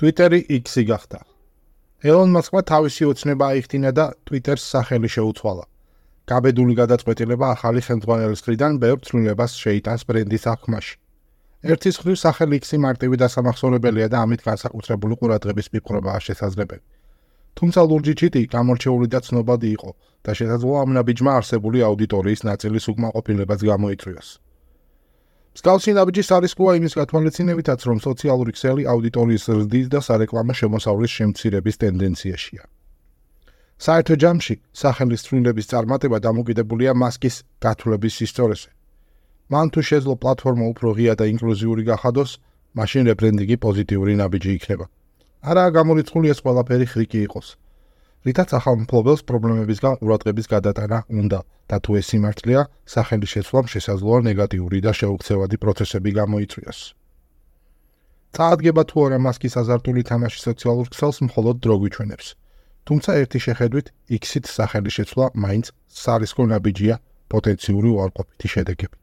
Twitter-ი X-ი გახდა. ელონ მასკმა თავისი ოცნება აიხდინა და Twitter-ს სახელი შეუცვალა. გაბედული გადაწყვეტილება ახალი ხელმძღვანელის მხრიდან ბევრ ცვლილებას შეიტანს ბრენდის აღქმაში. ერთის მხრივ სახელი X-ი მარტივი დასამახსოვრებელია და ამით განსაკუთრებული ყურადღების მიპყრობაა შესაძლებელი. თუმცა ლურჯი ჩიტი გამორჩეული და ცნობადი იყო და შესაძლოა ამ ნაბიჯმა არსებული აუდიტორიის ნაწილის უკმაყოფილებას გამოიწვიოს. მსგავსი ნაბიჯი სარისკოა იმის გათვალისწინებითაც, რომ სოციალური ქსელი აუდიტორიის ზრდის და სარეკლამო შემოსავლის შემცირების ტენდენციაშია. საერთო ჯამში სახელის თვლილების წარმატება დამოკიდებულია მასკის გათვლების ისტორიაზე. მან თუ შეძლო პლატფორმა უფრო ღია და ინკლუზიური გახადოს, მაშინ რებრენდინგი პოზიტიური ნაბიჯი იქნება. არაა გამორიცხული ეს ყველაფერი ხრიკი იყოს. რითაც ახალ მფლობელს პრობლემებისგან ყურადღების გადატანა უნდა და თუ ეს სიმართლეა, სახელი შეცვლამ შესაძლოა ნეგატიური და შეუქცევადი პროცესები გამოიწვიოს. წაადგება თუ არა მასკის აზარტული თამაში სოციალურ ქსელს მხოლოდ დრო გვიჩვენებს. თუმცა ერთი შეხედვით X-ით სახელი შეცვლა მაინც სარისკო ნაბიჯია პოტენციური უარყოფითი შედეგები.